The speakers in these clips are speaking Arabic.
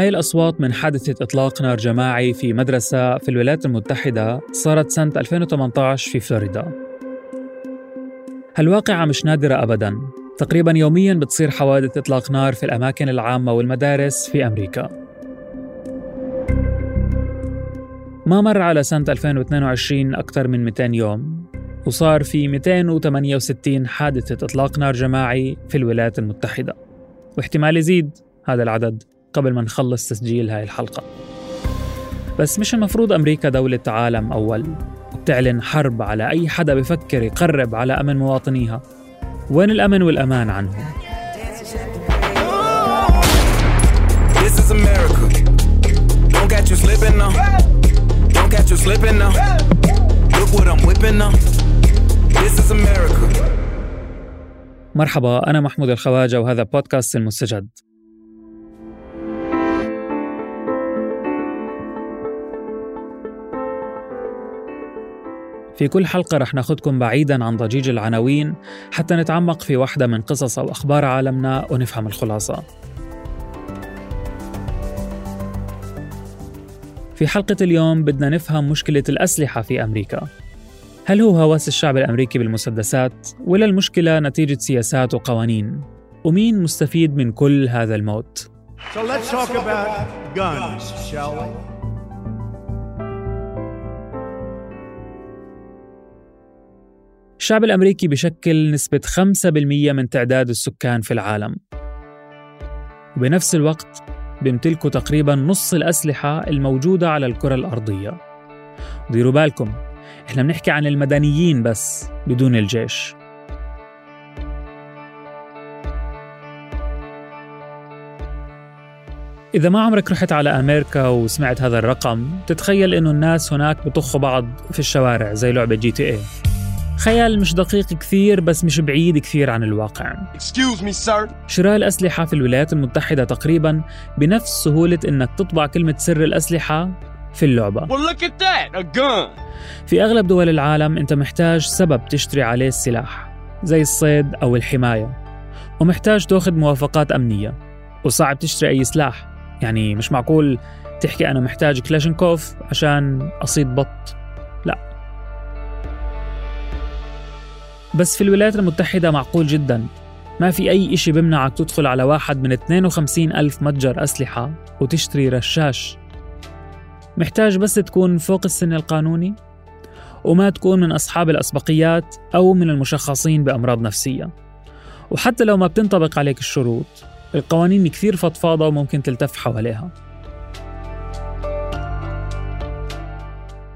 هاي الأصوات من حادثة إطلاق نار جماعي في مدرسة في الولايات المتحدة صارت سنة 2018 في فلوريدا. هالواقعة مش نادرة أبداً. تقريباً يومياً بتصير حوادث إطلاق نار في الأماكن العامة والمدارس في أمريكا. ما مر على سنة 2022 أكثر من 200 يوم وصار في 268 حادثة إطلاق نار جماعي في الولايات المتحدة. واحتمال يزيد هذا العدد. قبل ما نخلص تسجيل هاي الحلقة بس مش المفروض أمريكا دولة عالم أول وبتعلن حرب على أي حدا بفكر يقرب على أمن مواطنيها وين الأمن والأمان عنهم؟ This is America. Don't catch you slipping now. Don't catch you slipping now. Look what I'm whipping now. This is America. مرحبا أنا محمود الخواجة وهذا بودكاست المستجد في كل حلقة رح ناخدكم بعيدا عن ضجيج العناوين حتى نتعمق في واحدة من قصص أو أخبار عالمنا ونفهم الخلاصة في حلقة اليوم بدنا نفهم مشكلة الأسلحة في أمريكا هل هو هوس الشعب الأمريكي بالمسدسات ولا المشكلة نتيجة سياسات وقوانين؟ ومين مستفيد من كل هذا الموت؟ So let's talk about guns, shall we? الشعب الأمريكي بشكل نسبة 5% من تعداد السكان في العالم. وبنفس الوقت بيمتلكوا تقريبا نص الأسلحة الموجودة على الكرة الأرضية. ديروا بالكم إحنا بنحكي عن المدنيين بس بدون الجيش. إذا ما عمرك رحت على أمريكا وسمعت هذا الرقم تتخيل إنه الناس هناك بطخوا بعض في الشوارع زي لعبة جي تي اي خيال مش دقيق كثير بس مش بعيد كثير عن الواقع me. شراء الأسلحة في الولايات المتحدة تقريبا بنفس سهولة إنك تطبع كلمة سر الأسلحة في اللعبة Well, look at that. A gun. في أغلب دول العالم أنت محتاج سبب تشتري عليه السلاح زي الصيد أو الحماية ومحتاج تأخذ موافقات أمنية وصعب تشتري أي سلاح يعني مش معقول تحكي أنا محتاج كلاشنكوف عشان أصيد بط بس في الولايات المتحدة معقول جدا. ما في أي إشي بمنعك تدخل على واحد من 52 ألف متجر أسلحة وتشتري رشاش. محتاج بس تكون فوق السن القانوني؟ وما تكون من أصحاب الأسبقيات أو من المشخصين بأمراض نفسية. وحتى لو ما بتنطبق عليك الشروط القوانين كثير فضفاضة وممكن تلتف حواليها.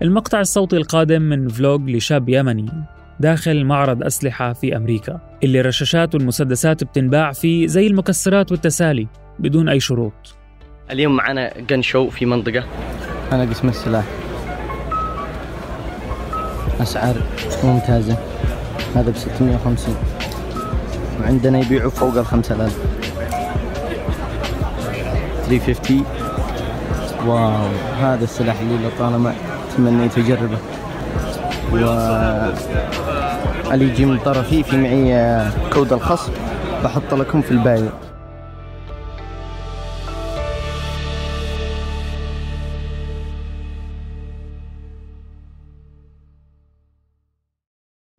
المقطع الصوتي القادم من فلوج لشاب يمني. داخل معرض أسلحة في أمريكا اللي الرشاشات والمسدسات بتنباع فيه زي المكسرات والتسالي بدون أي شروط. اليوم معنا جن شو في منطقة. أنا قسم السلاح. أسعار ممتازة. هذا ب 650 وعندنا يبيعوا فوق ال 5000 350 واو هذا السلاح اللي لطالما تمنيت أجربه و اللي يجي من طرفي في معي كود الخصم. بحط لكم في البايو.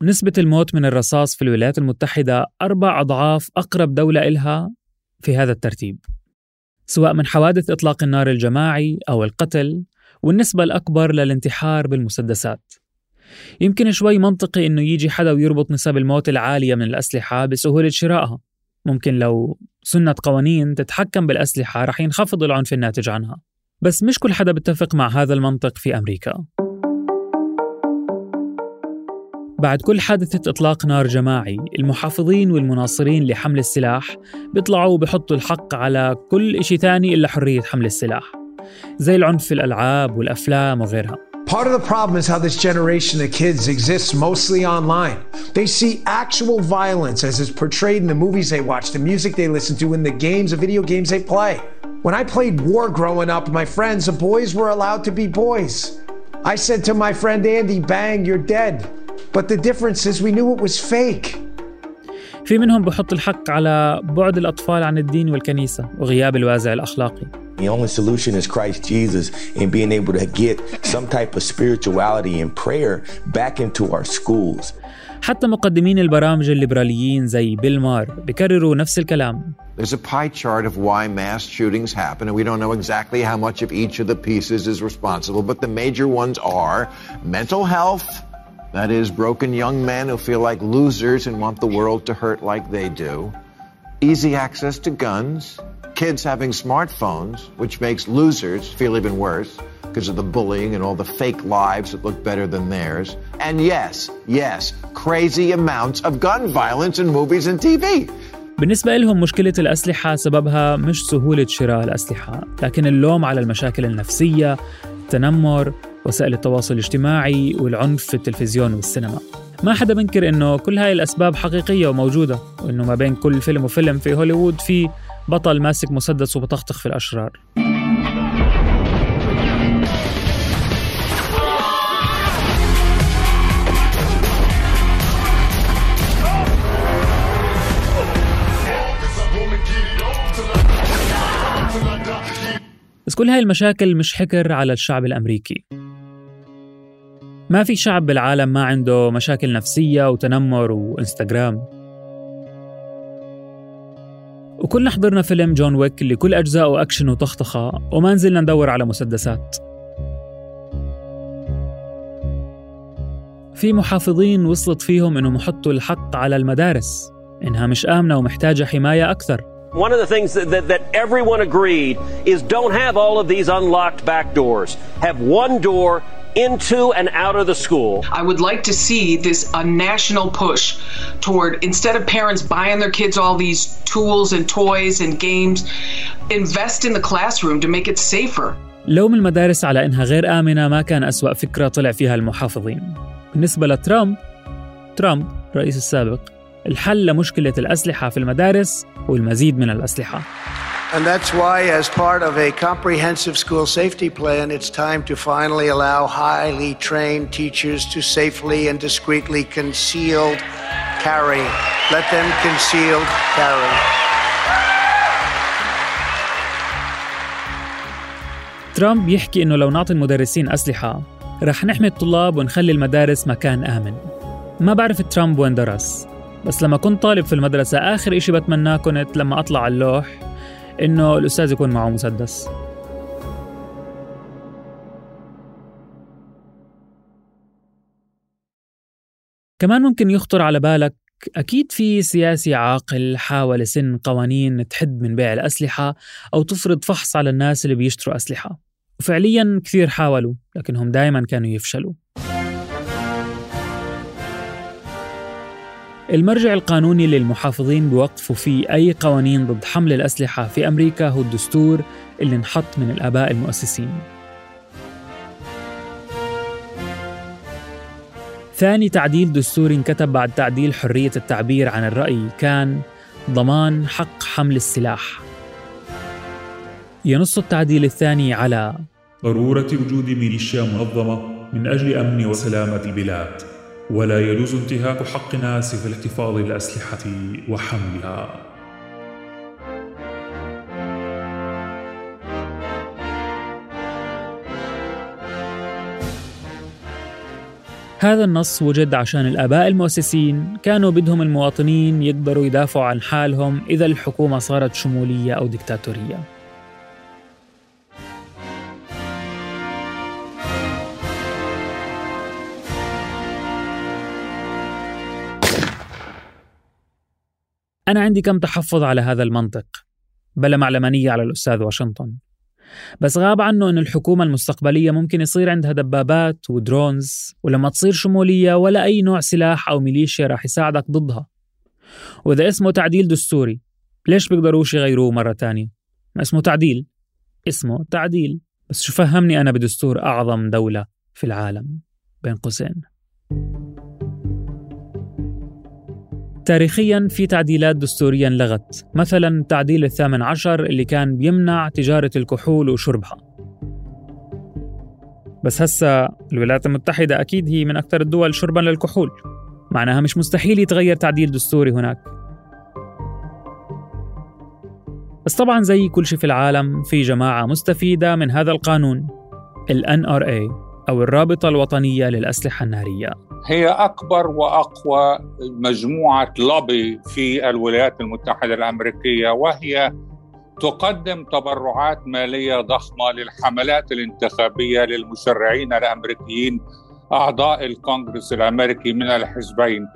نسبة الموت من الرصاص في الولايات المتحدة أربع أضعاف أقرب دولة إلها في هذا الترتيب سواء من حوادث إطلاق النار الجماعي أو القتل والنسبة الأكبر للانتحار بالمسدسات. يمكن شوي منطقي إنه يجي حدا ويربط نسب الموت العالية من الأسلحة بسهولة شرائها. ممكن لو سنة قوانين تتحكم بالأسلحة رح ينخفض العنف الناتج عنها. بس مش كل حدا بيتفق مع هذا المنطق في أمريكا. بعد كل حادثة إطلاق نار جماعي المحافظين والمناصرين لحمل السلاح بيطلعوا وبيحطوا الحق على كل إشي تاني إلا حرية حمل السلاح. زي العنف في الألعاب والأفلام وغيرها. Part of the problem is how this generation of kids exists mostly online. They see actual violence as is portrayed in the movies they watch, the music they listen to, and the games, the video games they play. When I played war growing up my friends, the boys were allowed to be boys. I said to my friend Andy, bang, you're dead. But the difference is we knew it was fake. في منهم بحط الحق على بعد الأطفال عن الدين والكنيسة وغياب الوازع الأخلاقي The only solution is Christ Jesus and being able to get some type of spirituality and prayer back into our schools. حتى مقدمين البرامج الليبراليين زي بيل مار بكرروا نفس الكلام There's a pie chart of why mass shootings happen, and we don't know exactly how much of each of the pieces is responsible, but the major ones are mental health, that is, broken young men who feel like losers and want the world to hurt like they do, easy access to guns, kids having smartphones, which makes losers feel even worse because of the bullying and all the fake lives that look better than theirs, and yes, yes, crazy amounts of gun violence in movies and TV. بالنسبة لهم مشكلة الأسلحة سببها مش سهولة شراء الأسلحة لكن اللوم على المشاكل النفسية التنمر وسائل التواصل الاجتماعي والعنف في التلفزيون والسينما. ما حدا بنكر إنه كل هاي الأسباب حقيقية وموجودة وإنه ما بين كل فيلم وفيلم في هوليوود في بطل ماسك مسدس وبطخطخ في الأشرار. بس كل هاي المشاكل مش حكر على الشعب الأمريكي. ما في شعب بالعالم ما عنده مشاكل نفسية وتنمر وإنستغرام. وكلنا حضرنا فيلم جون ويك اللي كل أجزاءه أكشن وطخطخة وما نزلنا ندور على مسدسات. في محافظين وصلت فيهم إنهم يحطوا الحق على المدارس إنها مش آمنة ومحتاجة حماية أكثر. One of the things that, that, that everyone agreed is don't have all of these unlocked back doors. Have one door into and out of the school. I would like to see this a national push toward instead of parents buying their kids all these tools and toys and games, invest in the classroom to make it safer. لوم المدارس على إنها غير آمنة ما كان أسوأ فكرة طلع فيها المحافظين بالنسبة لترامب ترامب الرئيس السابق الحل لمشكلة الأسلحة في المدارس والمزيد من الأسلحة And that's why, as part of a comprehensive school safety plan, it's time to finally allow highly trained teachers to safely and discreetly concealed carry. Let them concealed carry. ترامب يحكي إنه لو نعطي المدرسين أسلحة رح نحمي الطلاب ونخلي المدارس مكان آمن ما بعرف ترامب وين درس بس لما كنت طالب في المدرسة آخر إشي بتمناه كنت لما أطلع على اللوح إنه الأستاذ يكون معه مسدس. كمان ممكن يخطر على بالك أكيد في سياسي عاقل حاول يسن قوانين تحد من بيع الأسلحة أو تفرض فحص على الناس اللي بيشتروا أسلحة. وفعليا كثير حاولوا لكنهم دائما كانوا يفشلوا. المرجع القانوني للمحافظين بوقفوا فيه أي قوانين ضد حمل الأسلحة في أمريكا هو الدستور اللي انحط من الآباء المؤسسين. ثاني تعديل دستوري انكتب بعد تعديل حرية التعبير عن الرأي كان ضمان حق حمل السلاح. ينص التعديل الثاني على ضرورة وجود ميليشيا منظمة من أجل أمن وسلامة البلاد. ولا يجوز انتهاك حق الناس في الاحتفاظ بالأسلحة وحملها. هذا النص وجد عشان الآباء المؤسسين كانوا بدهم المواطنين يقدروا يدافعوا عن حالهم إذا الحكومة صارت شمولية أو ديكتاتورية. أنا عندي كم تحفظ على هذا المنطق. بلا معلمانية على الأستاذ واشنطن. بس غاب عنه أن الحكومة المستقبلية ممكن يصير عندها دبابات ودرونز ولما تصير شمولية ولا أي نوع سلاح أو ميليشيا راح يساعدك ضدها. وإذا اسمه تعديل دستوري ليش بيقدروش يغيروه مرة تانية؟ ما اسمه تعديل. اسمه تعديل. بس شو فهمني أنا بدستور أعظم دولة في العالم بين قوسين. تاريخيا في تعديلات دستوريا لغت مثلا التعديل الثامن عشر اللي كان بيمنع تجارة الكحول وشربها. بس هسا الولايات المتحدة أكيد هي من أكثر الدول شربا للكحول معناها مش مستحيل يتغير تعديل دستوري هناك. بس طبعا زي كل شيء في العالم في جماعة مستفيدة من هذا القانون ال NRA أو الرابطة الوطنية للأسلحة النارية. هي أكبر وأقوى مجموعة لوبي في الولايات المتحدة الأمريكية وهي تقدم تبرعات مالية ضخمة للحملات الانتخابية للمشرعين الأمريكيين أعضاء الكونغرس الأمريكي من الحزبين.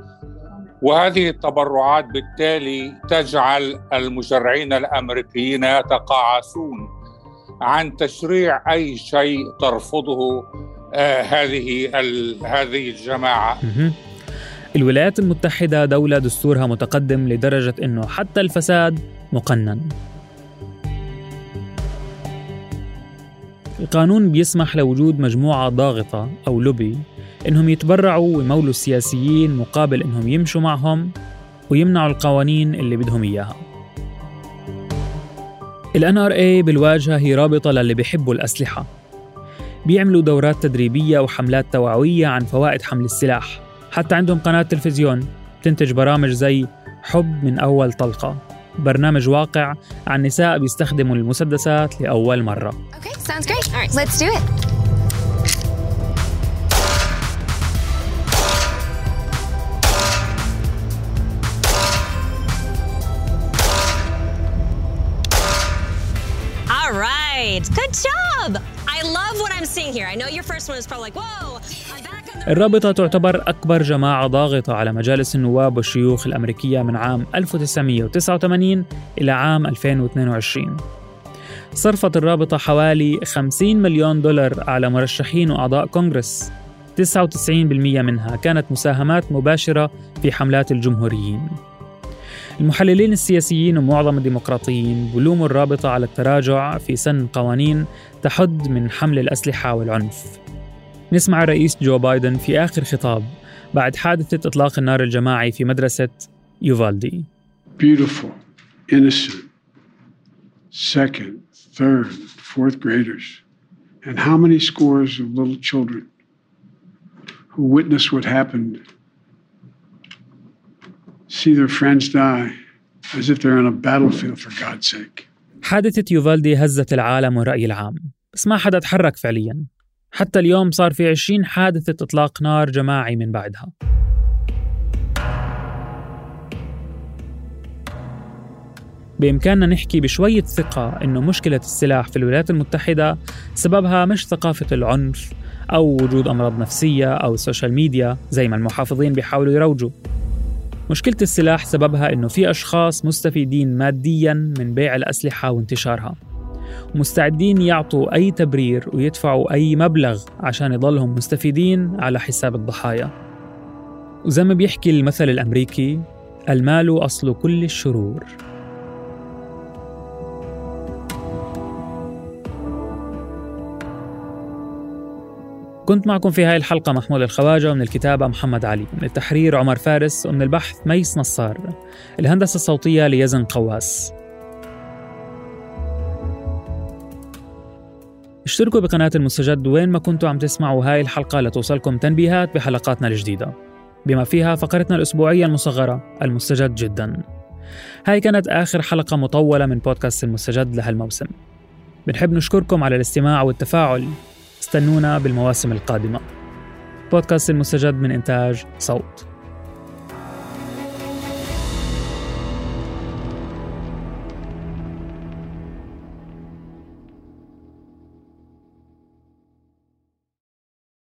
وهذه التبرعات بالتالي تجعل المشرعين الأمريكيين يتقاعسون عن تشريع أي شيء ترفضه هذه هذه الجماعة. الولايات المتحدة دولة دستورها متقدم لدرجة إنه حتى الفساد مقنن. القانون بيسمح لوجود مجموعة ضاغطة أو لوبي إنهم يتبرعوا ويمولوا السياسيين مقابل إنهم يمشوا معهم ويمنعوا القوانين اللي بدهم إياها ال NRA بالواجهة هي رابطة للي بيحبوا الأسلحة بيعملوا دورات تدريبية وحملات توعوية عن فوائد حمل السلاح حتى عندهم قناة تلفزيون تنتج برامج زي حب من أول طلقة برنامج واقع عن نساء بيستخدموا المسدسات لأول مرة okay, sounds great. All right, let's do it. right. Good job. الرابطة تعتبر أكبر جماعة ضاغطة على مجالس النواب والشيوخ الأمريكية من عام 1989 إلى عام 2022 صرفت الرابطة حوالي 50 مليون دولار على مرشحين وأعضاء كونغرس. 99% منها كانت مساهمات مباشرة في حملات الجمهوريين. المحللين السياسيين ومعظم الديمقراطيين بلوموا الرابطة على التراجع في سن قوانين تحد من حمل الأسلحة والعنف. نسمع الرئيس جو بايدن في آخر خطاب بعد حادثة إطلاق النار الجماعي في مدرسة يوفالدي. Beautiful, innocent, second, third, fourth graders, and how many scores of little children who witnessed what happened see their friends die as if they're on a battlefield for God's sake. حادثة يوفالدي هزت العالم والرأي العام. بس ما حدا تحرك فعليا. حتى اليوم صار في 20 حادثة إطلاق نار جماعي من بعدها. بإمكاننا نحكي بشوية ثقة إنه مشكلة السلاح في الولايات المتحدة سببها مش ثقافة العنف أو وجود أمراض نفسية أو ال social media زي ما المحافظين بيحاولوا يروجوا. مشكلة السلاح سببها إنه في أشخاص مستفيدين مادياً من بيع الأسلحة وانتشارها. ومستعدين يعطوا أي تبرير ويدفعوا أي مبلغ عشان يضلهم مستفيدين على حساب الضحايا. وزي ما بيحكي المثل الأمريكي المال أصل كل الشرور. كنت معكم في هاي الحلقة محمود الخواجة ومن الكتابة محمد علي من التحرير عمر فارس ومن البحث ميس نصار. الهندسة الصوتية ليزن قواس. اشتركوا بقناة المستجد وين ما كنتوا عم تسمعوا هاي الحلقة لتوصلكم تنبيهات بحلقاتنا الجديدة. بما فيها فقرتنا الأسبوعية المصغرة المستجد جدا. هاي كانت آخر حلقة مطولة من بودكاست المستجد لهالموسم. بنحب نشكركم على الاستماع والتفاعل. استنونا بالمواسم القادمة. بودكاست المستجد من إنتاج صوت.